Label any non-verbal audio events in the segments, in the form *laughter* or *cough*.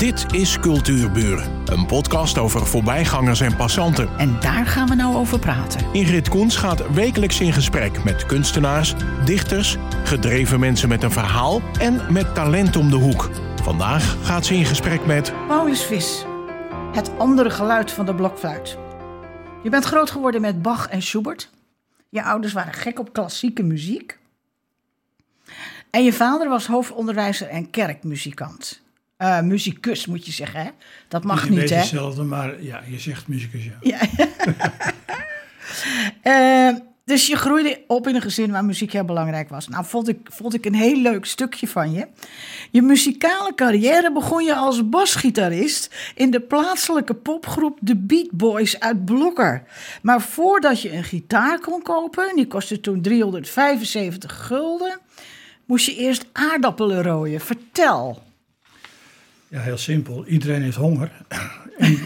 Dit is Cultuurburen, een podcast over voorbijgangers en passanten. En daar gaan we nou over praten. Ingrid Koens gaat wekelijks in gesprek met kunstenaars, dichters, gedreven mensen met een verhaal en met talent om de hoek. Vandaag gaat ze in gesprek met Paulus Vis, het andere geluid van de blokfluit. Je bent groot geworden met Bach en Schubert. Je ouders waren gek op klassieke muziek. En je vader was hoofdonderwijzer en kerkmuzikant. Uh, muzikus moet je zeggen, hè? Dat mag niet, niet hè? hetzelfde, maar ja, je zegt muzikus, ja. ja. uh, *laughs* dus je groeide op in een gezin waar muziek heel belangrijk was. Nou, vond ik, vond ik een heel leuk stukje van je. Je muzikale carrière begon je als basgitarist in de plaatselijke popgroep The Beat Boys uit Blokker. Maar voordat je een gitaar kon kopen, die kostte toen 375 gulden, moest je eerst aardappelen rooien. Vertel. Ja, heel simpel. Iedereen heeft honger. *clears throat* en,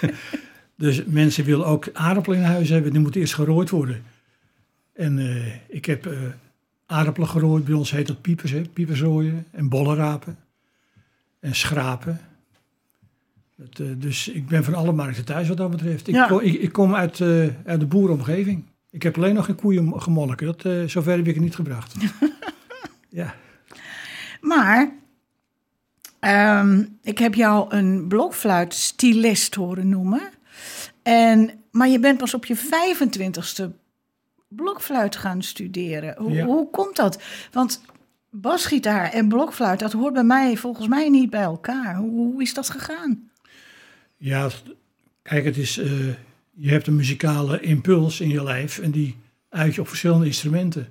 *clears throat* dus mensen willen ook aardappelen in huis hebben. Die moeten eerst gerooid worden. En uh, ik heb uh, aardappelen gerooid. Bij ons heet dat piepers, hè? piepersrooien. En bollenrapen. En schrapen. Dat, uh, dus ik ben van alle markten thuis wat dat betreft. Ik, Ja. kom, ik, ik kom uit, uit de boerenomgeving. Ik heb alleen nog geen koeien gemolken. Dat, zover heb ik het niet gebracht. *laughs* ja. Maar um, ik heb jou een blokfluitstilist horen noemen. En, maar je bent pas op je 25ste blokfluit gaan studeren. Hoe, Ja. hoe komt dat? Want basgitaar en blokfluit, dat hoort bij mij volgens mij niet bij elkaar. Hoe, hoe is dat gegaan? Ja, kijk, het is, uh, je hebt een muzikale impuls in je lijf en die uit je op verschillende instrumenten.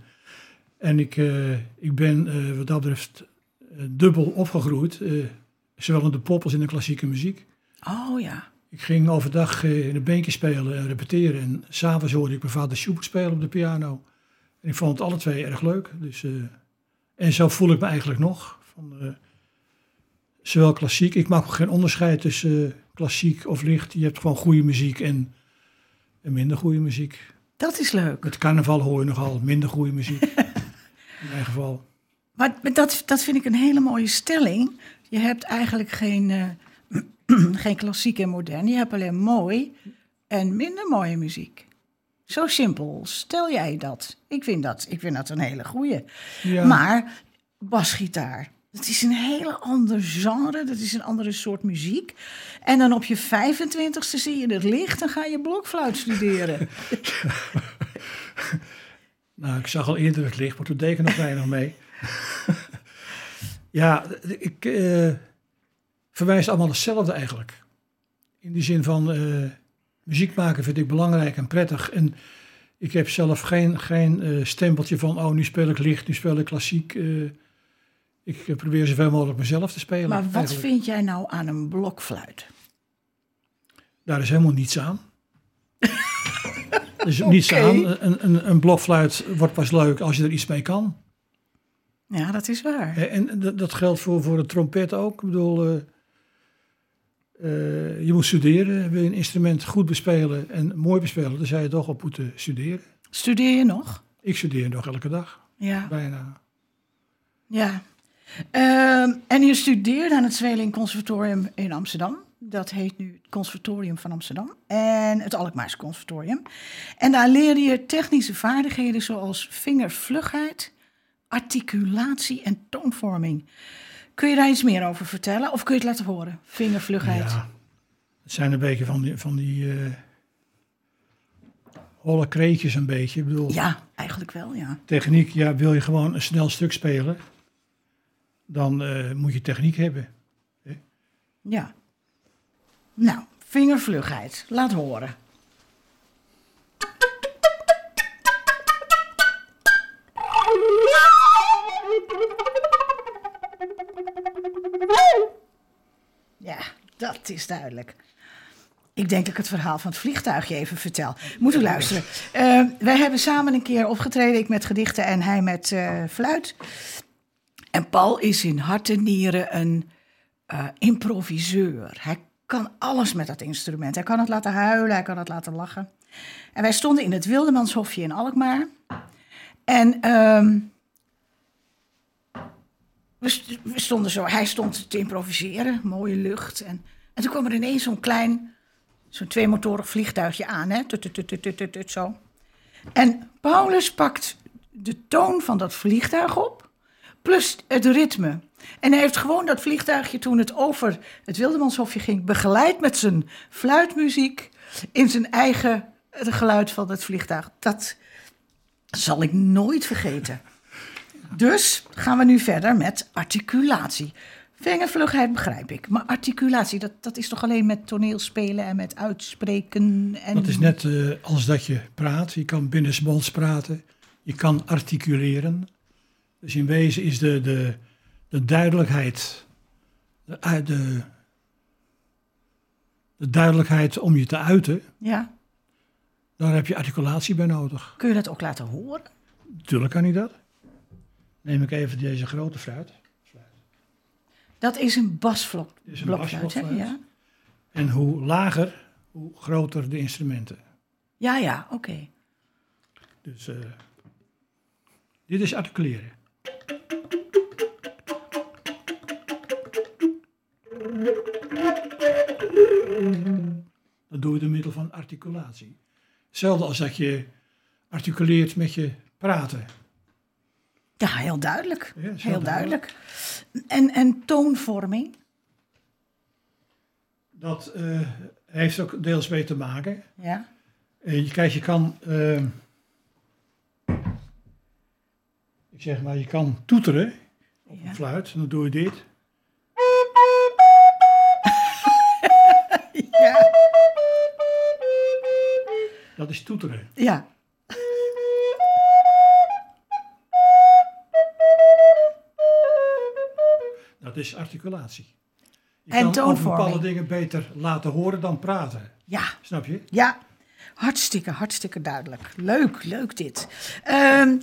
En ik, uh, ik ben uh, wat dat betreft dubbel opgegroeid, zowel in de pop als in de klassieke muziek. Oh ja. Ik ging overdag in een beentje spelen en repeteren. En s'avonds hoorde ik mijn vader Schubert spelen op de piano. En ik vond het alle twee erg leuk. Dus, uh, en zo voel ik me eigenlijk nog. Van, uh, zowel klassiek, ik maak geen onderscheid tussen uh, klassiek of licht. Je hebt gewoon goede muziek en, en minder goede muziek. Dat is leuk. Met carnaval hoor je nogal minder goede muziek. *laughs* in mijn geval. Maar dat, dat vind ik een hele mooie stelling. Je hebt eigenlijk geen *clears throat* geen klassiek en modern. Je hebt alleen mooi en minder mooie muziek. Zo simpel. Stel jij dat? Ik vind dat, ik vind dat een hele goeie. Ja. Maar basgitaar, dat is een hele ander genre. Dat is een andere soort muziek. En dan op je 25ste zie je het licht en ga je blokfluit studeren. *laughs* nou, ik zag al eerder het licht, maar toen deed ik er nog weinig mee. *laughs* ja, ik... Uh verwijst allemaal hetzelfde eigenlijk. In die zin van uh, muziek maken vind ik belangrijk en prettig. En ik heb zelf geen, geen uh, stempeltje van, oh nu speel ik licht, nu speel ik klassiek. Ik probeer zoveel mogelijk mezelf te spelen. Maar wat eigenlijk. vind jij nou aan een blokfluit? Daar is helemaal niets aan. *laughs* er is niets Oké. aan. Een, een, een blokfluit wordt pas leuk als je er iets mee kan. Ja, dat is waar. En dat, dat geldt voor, voor de trompet ook. Ik bedoel, uh, uh, je moet studeren. Wil je een instrument goed bespelen en mooi bespelen, dan zou je toch op moeten studeren. Studeer je nog? Ik studeer nog elke dag. Ja. Bijna. Ja. Uh, en je studeerde aan het Zweling Conservatorium in Amsterdam. Dat heet nu het Conservatorium van Amsterdam. En het Alkmaars Conservatorium. En daar leerde je technische vaardigheden zoals vingervlugheid, articulatie en toonvorming. Kun je daar iets meer over vertellen? Of kun je het laten horen? Vingervlugheid. Ja, het zijn een beetje van die, van die uh, holle kreetjes een beetje. Ik bedoel, ja, eigenlijk wel, ja. Techniek, ja, wil je gewoon een snel stuk spelen, dan uh, moet je techniek hebben. Hè? Ja. Nou, vingervlugheid. Laat horen. Dat is duidelijk. Ik denk dat ik het verhaal van het vliegtuigje even vertel. Moet u luisteren. Uh, wij hebben samen een keer opgetreden. Ik met gedichten en hij met uh, fluit. En Paul is in hart en nieren een uh, improviseur. Hij kan alles met dat instrument. Hij kan het laten huilen, hij kan het laten lachen. En wij stonden in het Wildemannshofje in Alkmaar. En um, we, st- we stonden zo, hij stond te improviseren, mooie lucht. En, en toen kwam er ineens zo'n klein, zo'n tweemotorig vliegtuigje aan, hè? Tut, tut, tut, zo. En Paulus pakt de toon van dat vliegtuig op, plus het ritme. En hij heeft gewoon dat vliegtuigje toen het over het Wildemannshofje ging, begeleid met zijn fluitmuziek in zijn eigen het geluid van het vliegtuig. Dat zal ik nooit vergeten. Dus gaan we nu verder met articulatie. Vingervlugheid begrijp ik. Maar articulatie, dat, dat is toch alleen met toneelspelen en met uitspreken? En... Dat is net eh, als dat je praat. Je kan binnensmonds praten. Je kan articuleren. Dus in wezen is de, de, de duidelijkheid, de, ui- de, de duidelijkheid om je te uiten, Ja, daar heb je articulatie bij nodig. kun je dat ook laten horen? Tuurlijk kan hij dat. Neem ik even deze grote fruit. Dat is een basvlok. Is een basblokfluit. Ja, En hoe lager, hoe groter de instrumenten. ja, ja oké. Dus eh, dit is articuleren. Dat doe je door middel van articulatie. Hetzelfde als dat je articuleert met je praten. Ja, heel duidelijk. Ja, heel heel duidelijk. En, en toonvorming? Dat eh, heeft ook deels mee te maken. Ja. Eh, je, kijk, je kan. eh, ik zeg maar, je kan toeteren op Ja. een fluit. En dan doe je dit. *laughs* Ja. Dat is toeteren. ja. Dat is articulatie. Je En kan over bepaalde dingen beter laten horen dan praten. Ja. Snap je? Ja, hartstikke, hartstikke duidelijk. Leuk, leuk dit. Ehm,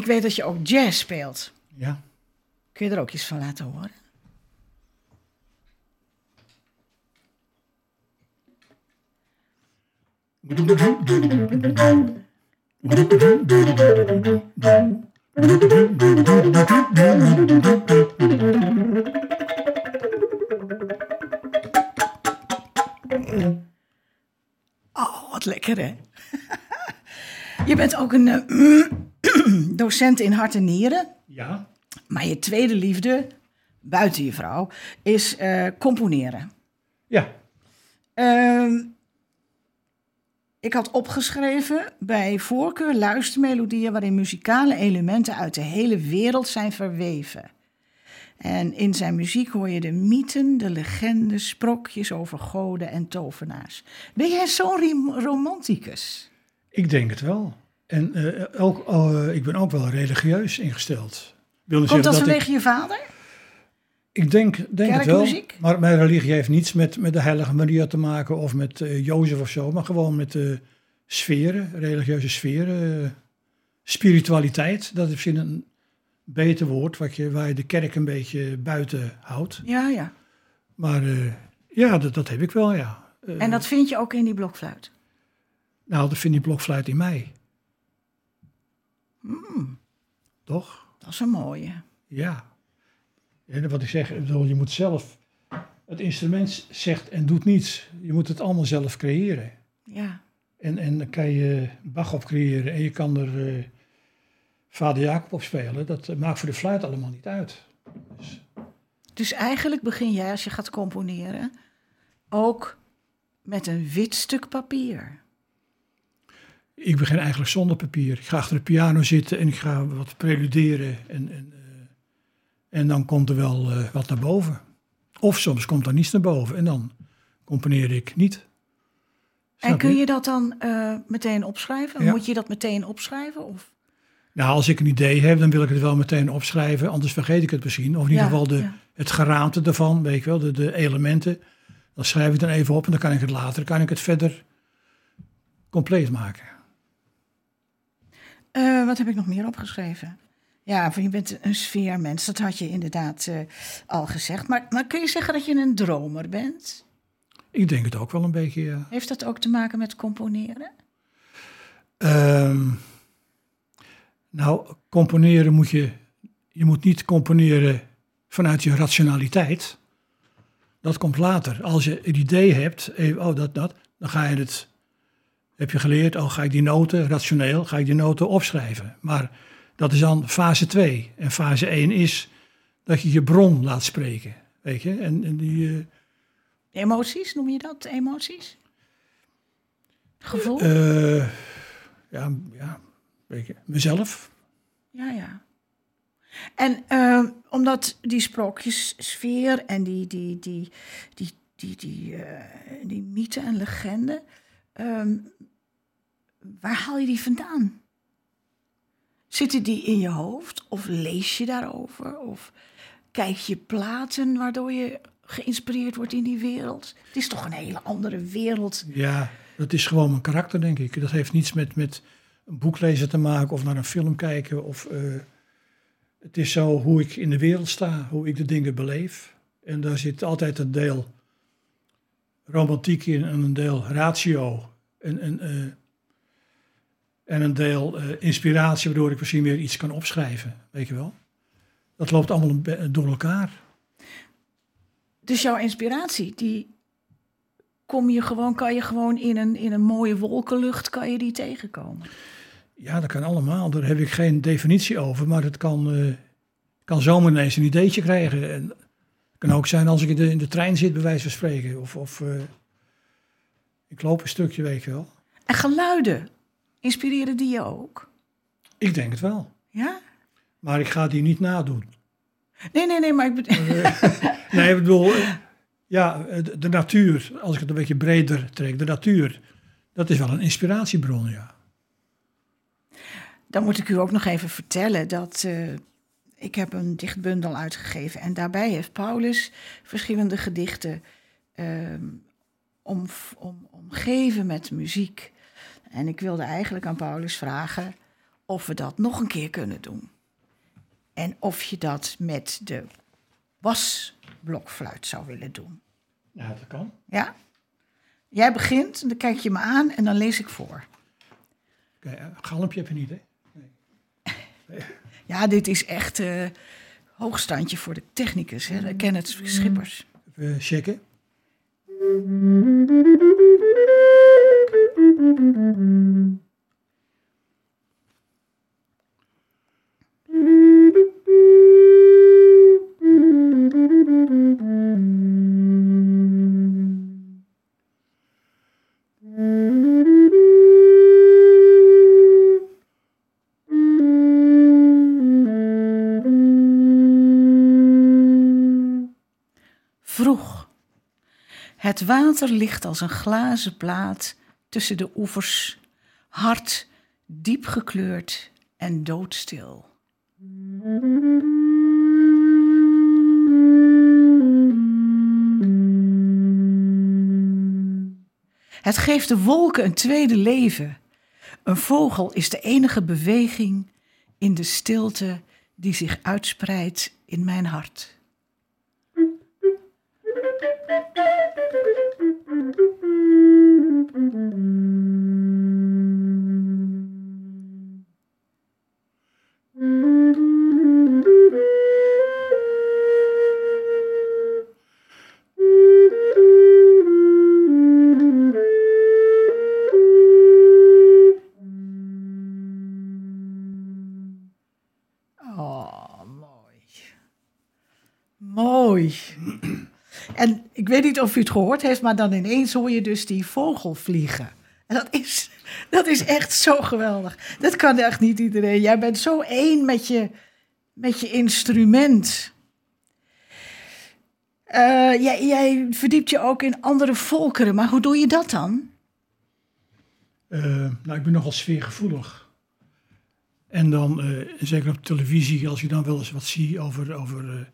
ik weet dat je ook jazz speelt. Ja. Kun je er ook iets van laten horen? Oh, wat lekker hè? *laughs* Je bent ook een eh, *clears throat* docent in hart en nieren. Ja. Maar je tweede liefde, buiten je vrouw, is eh, componeren. Ja. Ehm, ik had opgeschreven bij voorkeur luistermelodieën waarin muzikale elementen uit de hele wereld zijn verweven. En in zijn muziek hoor je de mythen, de legendes, sprokjes over goden en tovenaars. Ben jij zo'n romanticus? Ik denk het wel. En eh, ook, eh, ik ben ook wel religieus ingesteld. Komt dat zeggen vanwege je vader? Ik, denk, denk het wel. Maar mijn religie heeft niets met, met de Heilige Maria te maken of met eh Jozef of zo. Maar gewoon met de sferen, religieuze sferen. spiritualiteit, dat is misschien een beter woord. Wat je, waar je de kerk een beetje buiten houdt. Ja, ja. Maar eh, ja, dat, dat heb ik wel, ja. Eh, En dat vind je ook in die blokfluit? Nou, dat vindt die blokfluit in mij. Hmm. Toch? Dat is een mooie. Ja. En wat ik zeg, ik bedoel, je moet zelf... Het instrument zegt en doet niets. Je moet het allemaal zelf creëren. Ja. En, en dan kan je Bach op creëren en je kan er eh, Vader Jacob op spelen. Dat eh, maakt voor de fluit allemaal niet uit. Dus, Dus eigenlijk begin jij als je gaat componeren ook met een wit stuk papier. ik begin eigenlijk zonder papier. Ik ga achter de piano zitten en ik ga wat preluderen. En, en, eh, en dan komt er wel eh, wat naar boven. Of soms komt er niets naar boven en dan componeer ik niet. En kun je dat dan eh, meteen opschrijven? Ja. Moet je dat meteen opschrijven? Of? Nou, als ik een idee heb, dan wil ik het wel meteen opschrijven. Anders vergeet ik het misschien. Of in ieder Ja, geval de, ja. het geraamte ervan, weet ik wel, de, de elementen. Dan schrijf ik dan even op en dan kan ik het later, kan ik het verder compleet maken. Eh, wat heb ik nog meer opgeschreven? Ja, van je bent een sfeermens. Dat had je inderdaad eh, al gezegd. Maar, maar kun je zeggen dat je een dromer bent? Ik denk het ook wel een beetje, ja. Heeft dat ook te maken met componeren? Ehm, nou, componeren moet je je moet niet componeren vanuit je rationaliteit. Dat komt later. Als je een idee hebt, eh, oh dat, dat, dan ga je het, heb je geleerd, oh ga ik die noten, rationeel, ga ik die noten opschrijven. Maar dat is dan fase 2. En fase 1 is dat je je bron laat spreken. Weet je, en, en die... Uh, emoties, noem je dat emoties? Gevoel? Uh, ja, ja, weet je, mezelf. Ja, ja. En uh, omdat die sprookjessfeer en die, die, die, die, die, die, uh, die mythe en legende, um, waar haal je die vandaan? Zitten die in je hoofd? Of lees je daarover? Of kijk je platen waardoor je geïnspireerd wordt in die wereld? Het is toch een hele andere wereld. Ja, dat is gewoon mijn karakter, denk ik. Dat heeft niets met, met een boek lezen te maken of naar een film kijken. Of, uh, het is zo hoe ik in de wereld sta, hoe ik de dingen beleef. En daar zit altijd een deel romantiek in en een deel ratio. En, uh, en een deel uh, inspiratie, waardoor ik misschien weer iets kan opschrijven. Weet je wel? Dat loopt allemaal door elkaar. Dus jouw inspiratie, die kom je gewoon, kan je gewoon in een, in een mooie wolkenlucht, kan je die tegenkomen? Ja, dat kan allemaal. Daar heb ik geen definitie over, maar het kan, uh, kan zomaar ineens een ideetje krijgen. En het kan ook zijn als ik in de, in de trein zit, bij wijze van spreken. Of, of uh, ik loop een stukje, weet je wel. En geluiden, inspireren die je ook? Ik denk het wel. Ja? Maar ik ga die niet nadoen. Nee, nee, nee, maar ik bedoel... *laughs* nee, ik bedoel, ja, de natuur, als ik het een beetje breder trek, de natuur, dat is wel een inspiratiebron, ja. Dan moet ik u ook nog even vertellen dat uh, ik heb een dichtbundel uitgegeven en daarbij heeft Paulus verschillende gedichten uh, om, om, omgeven met muziek. En ik wilde eigenlijk aan Paulus vragen of we dat nog een keer kunnen doen. En of je dat met de wasblokfluit zou willen doen. Ja, dat kan. Ja? Jij begint, dan kijk je me aan en dan lees ik voor. Kijk, een galmpje heb je niet, hè? Nee. *laughs* ja, dit is echt uh, hoogstandje voor de technicus, hè? Kenneth Schippers. Even checken. Vroeg. Het water ligt als een glazen plaat tussen de oevers, hard, diep gekleurd en doodstil. Het geeft de wolken een tweede leven. Een vogel is de enige beweging in de stilte die zich uitspreidt in mijn hart. En niet of u het gehoord heeft, maar dan ineens hoor je dus die vogel vliegen. En dat is, dat is echt zo geweldig. Dat kan echt niet iedereen. Jij bent zo één met je, met je instrument. Uh, jij, jij, verdiept je ook in andere volkeren, maar hoe doe je dat dan? Uh, nou, ik ben nogal sfeergevoelig. En dan, uh, zeker op televisie, als je dan wel eens wat ziet over, over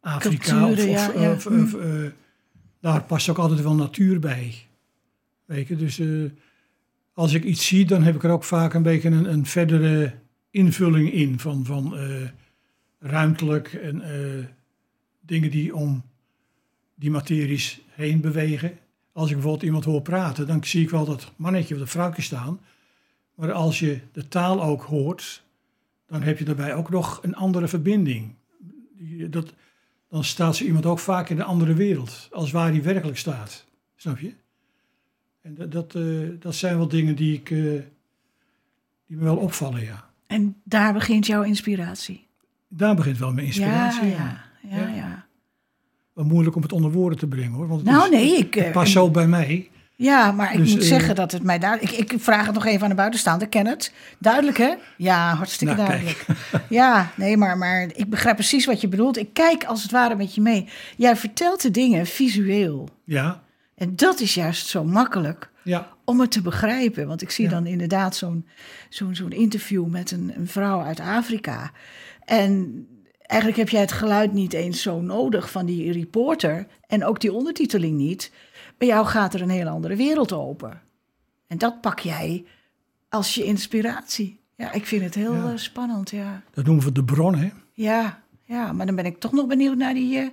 Afrika. of, ja, ja. of, of uh, daar past ook altijd wel natuur bij. Weet je, dus uh, als ik iets zie, dan heb ik er ook vaak een beetje een, een verdere invulling in van, van uh, ruimtelijk en dingen die om die materies heen bewegen. Als ik bijvoorbeeld iemand hoor praten, dan zie ik wel dat mannetje of de vrouwtje staan. Maar als je de taal ook hoort, dan heb je daarbij ook nog een andere verbinding. Dat, dan staat zo iemand ook vaak in een andere wereld, als waar hij werkelijk staat. Snap je? En dat, dat, eh, dat zijn wel dingen die, ik, eh, die me wel opvallen, ja. En daar begint jouw inspiratie. Daar begint wel mijn inspiratie. Ja, ja, ja. Ja. ja. Wel moeilijk om het onder woorden te brengen hoor. Want het Nou, is- nee, ik, het eh, past zo bij mij. Ja, maar ik Dus, moet eh, zeggen dat het mij duidelijk... Ik, ik vraag het nog even aan de buitenstaander. Ken het? Duidelijk, hè? Ja, hartstikke Nou, duidelijk. Ja, nee, maar, maar ik begrijp precies wat je bedoelt. Ik kijk als het ware met je mee. Jij vertelt de dingen visueel. Ja, En dat is juist zo makkelijk ja, om het te begrijpen. Want ik zie Ja. dan inderdaad zo'n zo'n zo'n interview met een, een vrouw uit Afrika. En eigenlijk heb jij het geluid niet eens zo nodig van die reporter. En ook die ondertiteling niet. Bij jou gaat er een hele andere wereld open. En dat pak jij als je inspiratie. Ja, ik vind het heel Ja. eh, spannend, ja. dat noemen we de bron, hè? Ja, ja, maar dan ben ik toch nog benieuwd naar die, eh,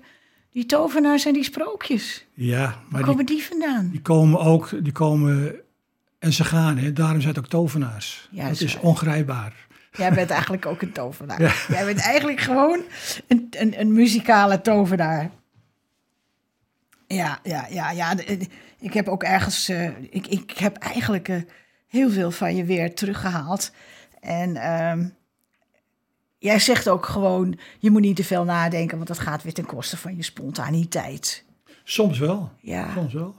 die tovenaars en die sprookjes. Ja, Waar maar die, komen die vandaan? die komen ook, die komen en ze gaan, hè? Daarom zijn het ook tovenaars. Ja, dat is waar. ongrijpbaar. Jij bent eigenlijk ook een tovenaar. *laughs* Jij bent eigenlijk gewoon een, een, een muzikale tovenaar. Ja, ja, ja, ja. de- Ik heb ook ergens. eh, ik, ik heb eigenlijk eh, heel veel van je weer teruggehaald. En ehm, jij zegt ook gewoon: je moet niet te veel nadenken, want dat gaat weer ten koste van je spontaniteit. Soms wel, Ja, soms wel.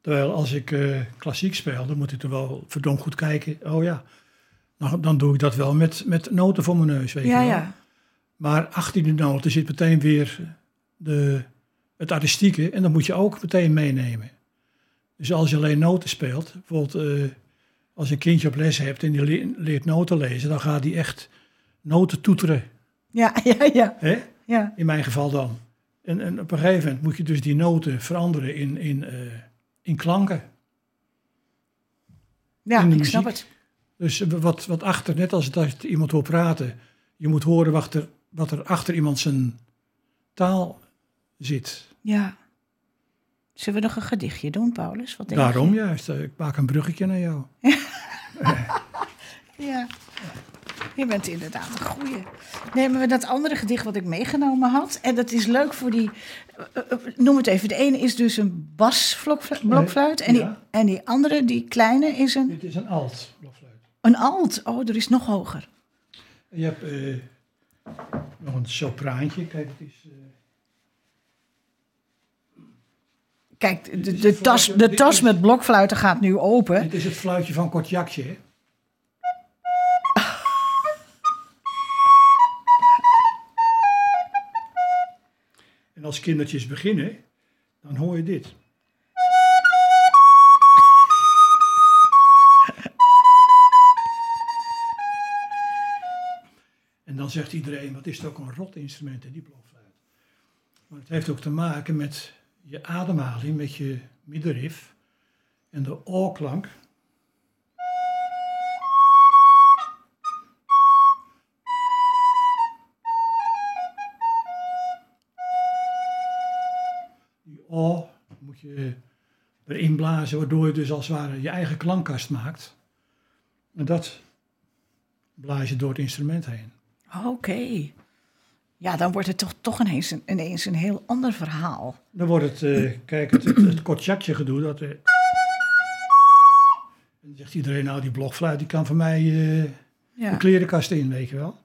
Terwijl als ik eh, klassiek speel, dan moet ik er wel verdomd goed kijken. Oh ja, dan, dan doe ik dat wel met, met noten voor mijn neus, weet ja, je wel. ja. Maar achter die noten zit meteen weer de, het artistieke en dat moet je ook meteen meenemen. Dus als je alleen noten speelt, bijvoorbeeld eh, als je een kindje op les hebt en die le- leert noten lezen, dan gaat die echt noten toeteren. Ja, *laughs* ja, ja. Hè? ja. In mijn geval dan. En, en op een gegeven moment moet je dus die noten veranderen in, in, eh, in klanken. Ja, In ik snap het. Dus wat, wat achter, net als dat iemand wil praten, je moet horen wat er, wat er achter iemand zijn taal zit. Ja. Zullen we nog een gedichtje doen, Paulus? Wat denk Daarom je? juist, eh, ik maak een bruggetje naar jou. *laughs* Ja. Je bent inderdaad een goeie. Nemen we dat andere gedicht wat ik meegenomen had. En dat is leuk voor die... eh, eh, Noem het even. De ene is dus een basblokfluit. En, die, Ja. en die andere, die kleine, is een, Dit is een alt blokfluit. een alt. Oh, er is nog hoger. Je hebt nog een sopraantje, kijk, het is... Kijk, de, de, tas, de tas is- met blokfluiten gaat nu open. dit is het fluitje van Kortjakje, hè? *laughs* En als kindertjes beginnen, dan hoor je dit. *laughs* En dan zegt iedereen, wat is het ook een rot instrument, hè, die blokfluit. Maar het heeft ook te maken met je ademhaling, met je middenrif en de oorklank. Die o moet je erin blazen, waardoor je dus als het ware je eigen klankkast maakt. En dat blaas je door het instrument heen. Oké. Ja, dan wordt het toch, toch ineens, een, ineens een heel ander verhaal. Dan wordt het, eh, kijk, het, het, het gedoe, dat... eh, en dan zegt iedereen, nou die blokfluit, die kan voor mij Ja. de klerenkast in, weet je wel.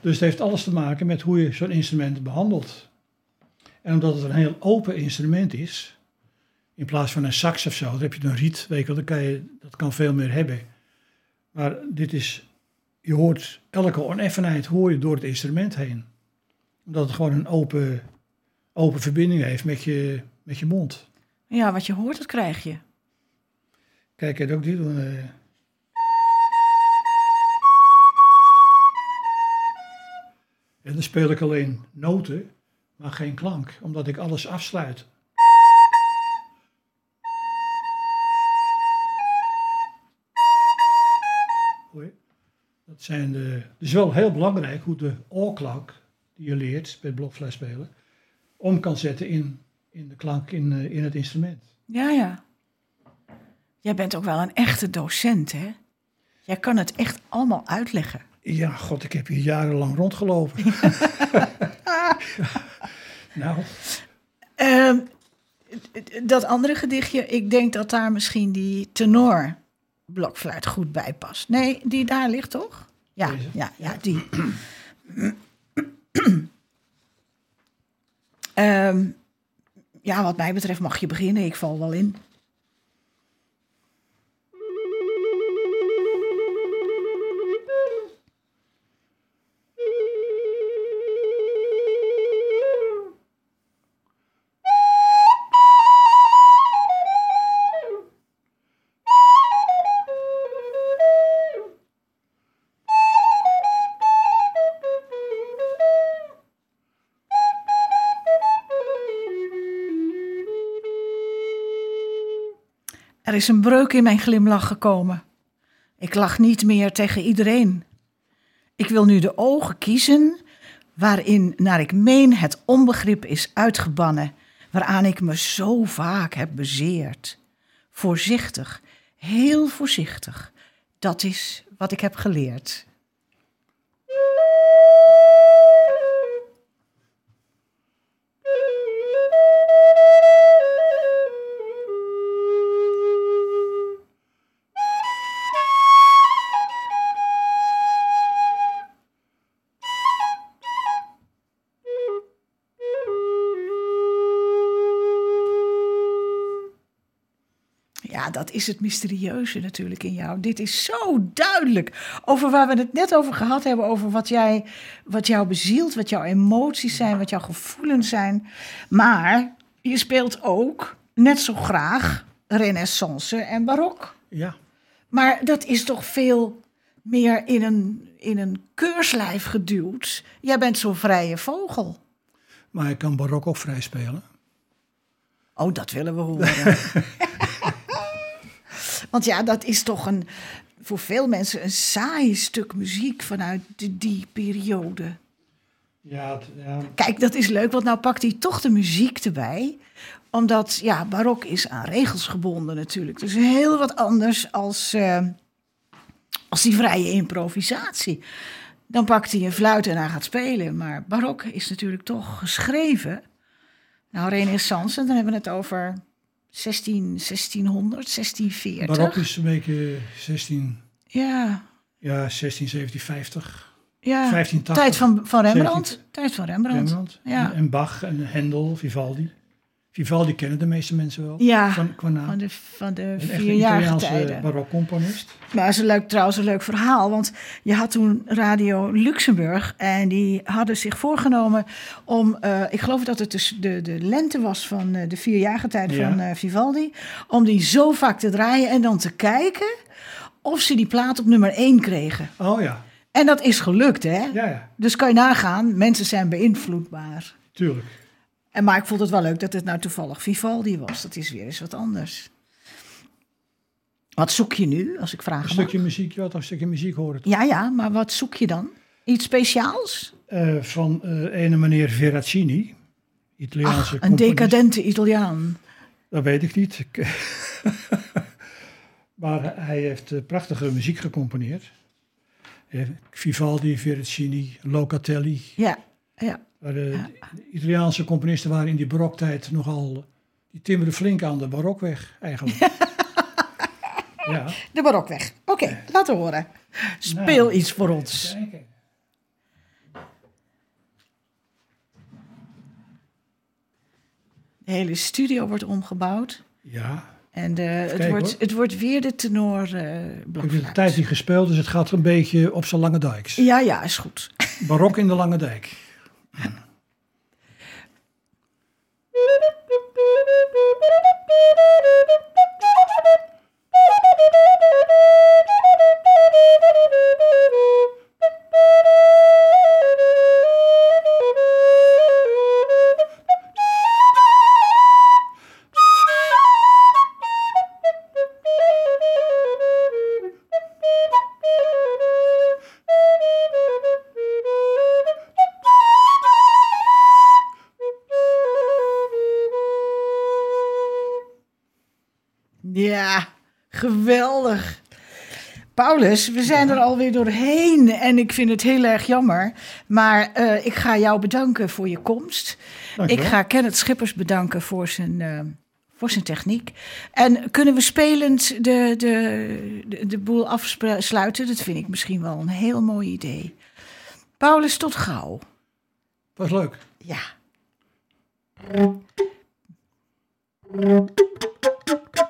Dus het heeft alles te maken met hoe je zo'n instrument behandelt. En omdat het een heel open instrument is, in plaats van een sax of zo, dan heb je een riet, weet je wel, dan kan je, dat kan veel meer hebben. Maar dit is, je hoort elke oneffenheid hoor je door het instrument heen. Omdat het gewoon een open, open verbinding heeft met je, met je mond. ja, wat je hoort, dat krijg je. Kijk, kijk ook dit. doen, eh. En dan speel ik alleen noten, maar geen klank, omdat ik alles afsluit. Zijn de, het is wel heel belangrijk hoe de oorklank die je leert bij blokfluit spelen, om kan zetten in, in de klank in, eh, in het instrument. Ja, ja. Jij bent ook wel een echte docent, hè? Jij kan het echt allemaal uitleggen. Ja, god, ik heb hier jarenlang rondgelopen. *laughs* nou, Ehm, dat andere gedichtje, ik denk dat daar misschien die tenor blokfluit goed bij past. Nee, die daar ligt toch? Ja, Deze? ja, ja, die. *clears throat* Ehm, ja, wat mij betreft mag je beginnen. Ik val wel in. Er is een breuk in mijn glimlach gekomen. Ik lach niet meer tegen iedereen. Ik wil nu de ogen kiezen waarin, naar ik meen, het onbegrip is uitgebannen, waaraan ik me zo vaak heb bezeerd. Voorzichtig, heel voorzichtig, dat is wat ik heb geleerd. Ja, dat is het mysterieuze natuurlijk in jou. Dit is zo duidelijk. Over waar we het net over gehad hebben. Over wat, jij, wat jou bezielt, wat jouw emoties zijn, wat jouw gevoelens zijn. Maar je speelt ook net zo graag renaissance en barok. ja. Maar dat is toch veel meer in een, in een keurslijf geduwd. Jij bent zo'n vrije vogel. Maar ik kan barok ook vrij spelen. Oh, dat willen we horen. *laughs* Want ja, dat is toch een, voor veel mensen een saai stuk muziek vanuit de, die periode. Ja, het- ja, Kijk, dat is leuk, want nou pakt hij toch de muziek erbij. Omdat, ja, barok is aan regels gebonden natuurlijk. Dus heel wat anders als, eh, als die vrije improvisatie. Dan pakt hij een fluit en hij gaat spelen. Maar barok is natuurlijk toch geschreven. Nou, renaissance, dan hebben we het over 16, 1600, 1640. barok is een beetje 16, Ja, ja, 16, 17, 50. ja. 1580. Tijd van, van Rembrandt. 17. Tijd van Rembrandt. Rembrandt. Ja. En, en Bach en Hendel, Vivaldi. Vivaldi kennen de meeste mensen wel. Ja, Van, qua naam. Van de, van de vierjarige barokcomponist. Maar een leuk, trouwens een leuk verhaal. Want je had toen Radio Luxemburg. En die hadden zich voorgenomen om. eh, ik geloof dat het dus de, de lente was van eh, de vierjarige tijd Ja. van eh, Vivaldi. Om die zo vaak te draaien en dan te kijken of ze die plaat op nummer 1 kregen. Oh ja, En dat is gelukt, hè? ja, ja, Dus kan je nagaan, mensen zijn beïnvloedbaar. tuurlijk. En maar ik vond het wel leuk dat het nou toevallig Vivaldi was. Dat is weer eens wat anders. Wat zoek je nu, als ik vraag Een stukje muziek, je had een stukje muziek horen. Ja, ja, maar wat zoek je dan? Iets speciaals? Eh, van eh ene meneer Veracini, Italiaanse Ach, een componist. decadente Italiaan. Dat weet ik niet. *laughs* Maar hij heeft eh, prachtige muziek gecomponeerd. Vivaldi, Veracini, Locatelli. Ja, ja. Maar de, de Italiaanse componisten waren in die baroktijd nogal... Die timmerden flink aan de barokweg, eigenlijk. *laughs* ja. De barokweg. Oké, laten we horen. Speel Nou, iets voor ons. Kijken. De hele studio wordt omgebouwd. Ja, En de, het, kijken, wordt, hoor. het wordt weer de tenor eh ik heb de tijd niet gespeeld, dus het gaat een beetje op zijn lange dijks. Ja, ja, is goed. Barok in de lange dijk. Ja. Geweldig. Paulus, we zijn er alweer doorheen en ik vind het heel erg jammer. Maar eh, ik ga jou bedanken voor je komst. Dankjewel. Ik ga Kenneth Schippers bedanken voor zijn, eh, voor zijn techniek. En kunnen we spelend de, de, de, de boel afsluiten? Dat vind ik misschien wel een heel mooi idee. Paulus, tot gauw. Was leuk. Ja. *laughs*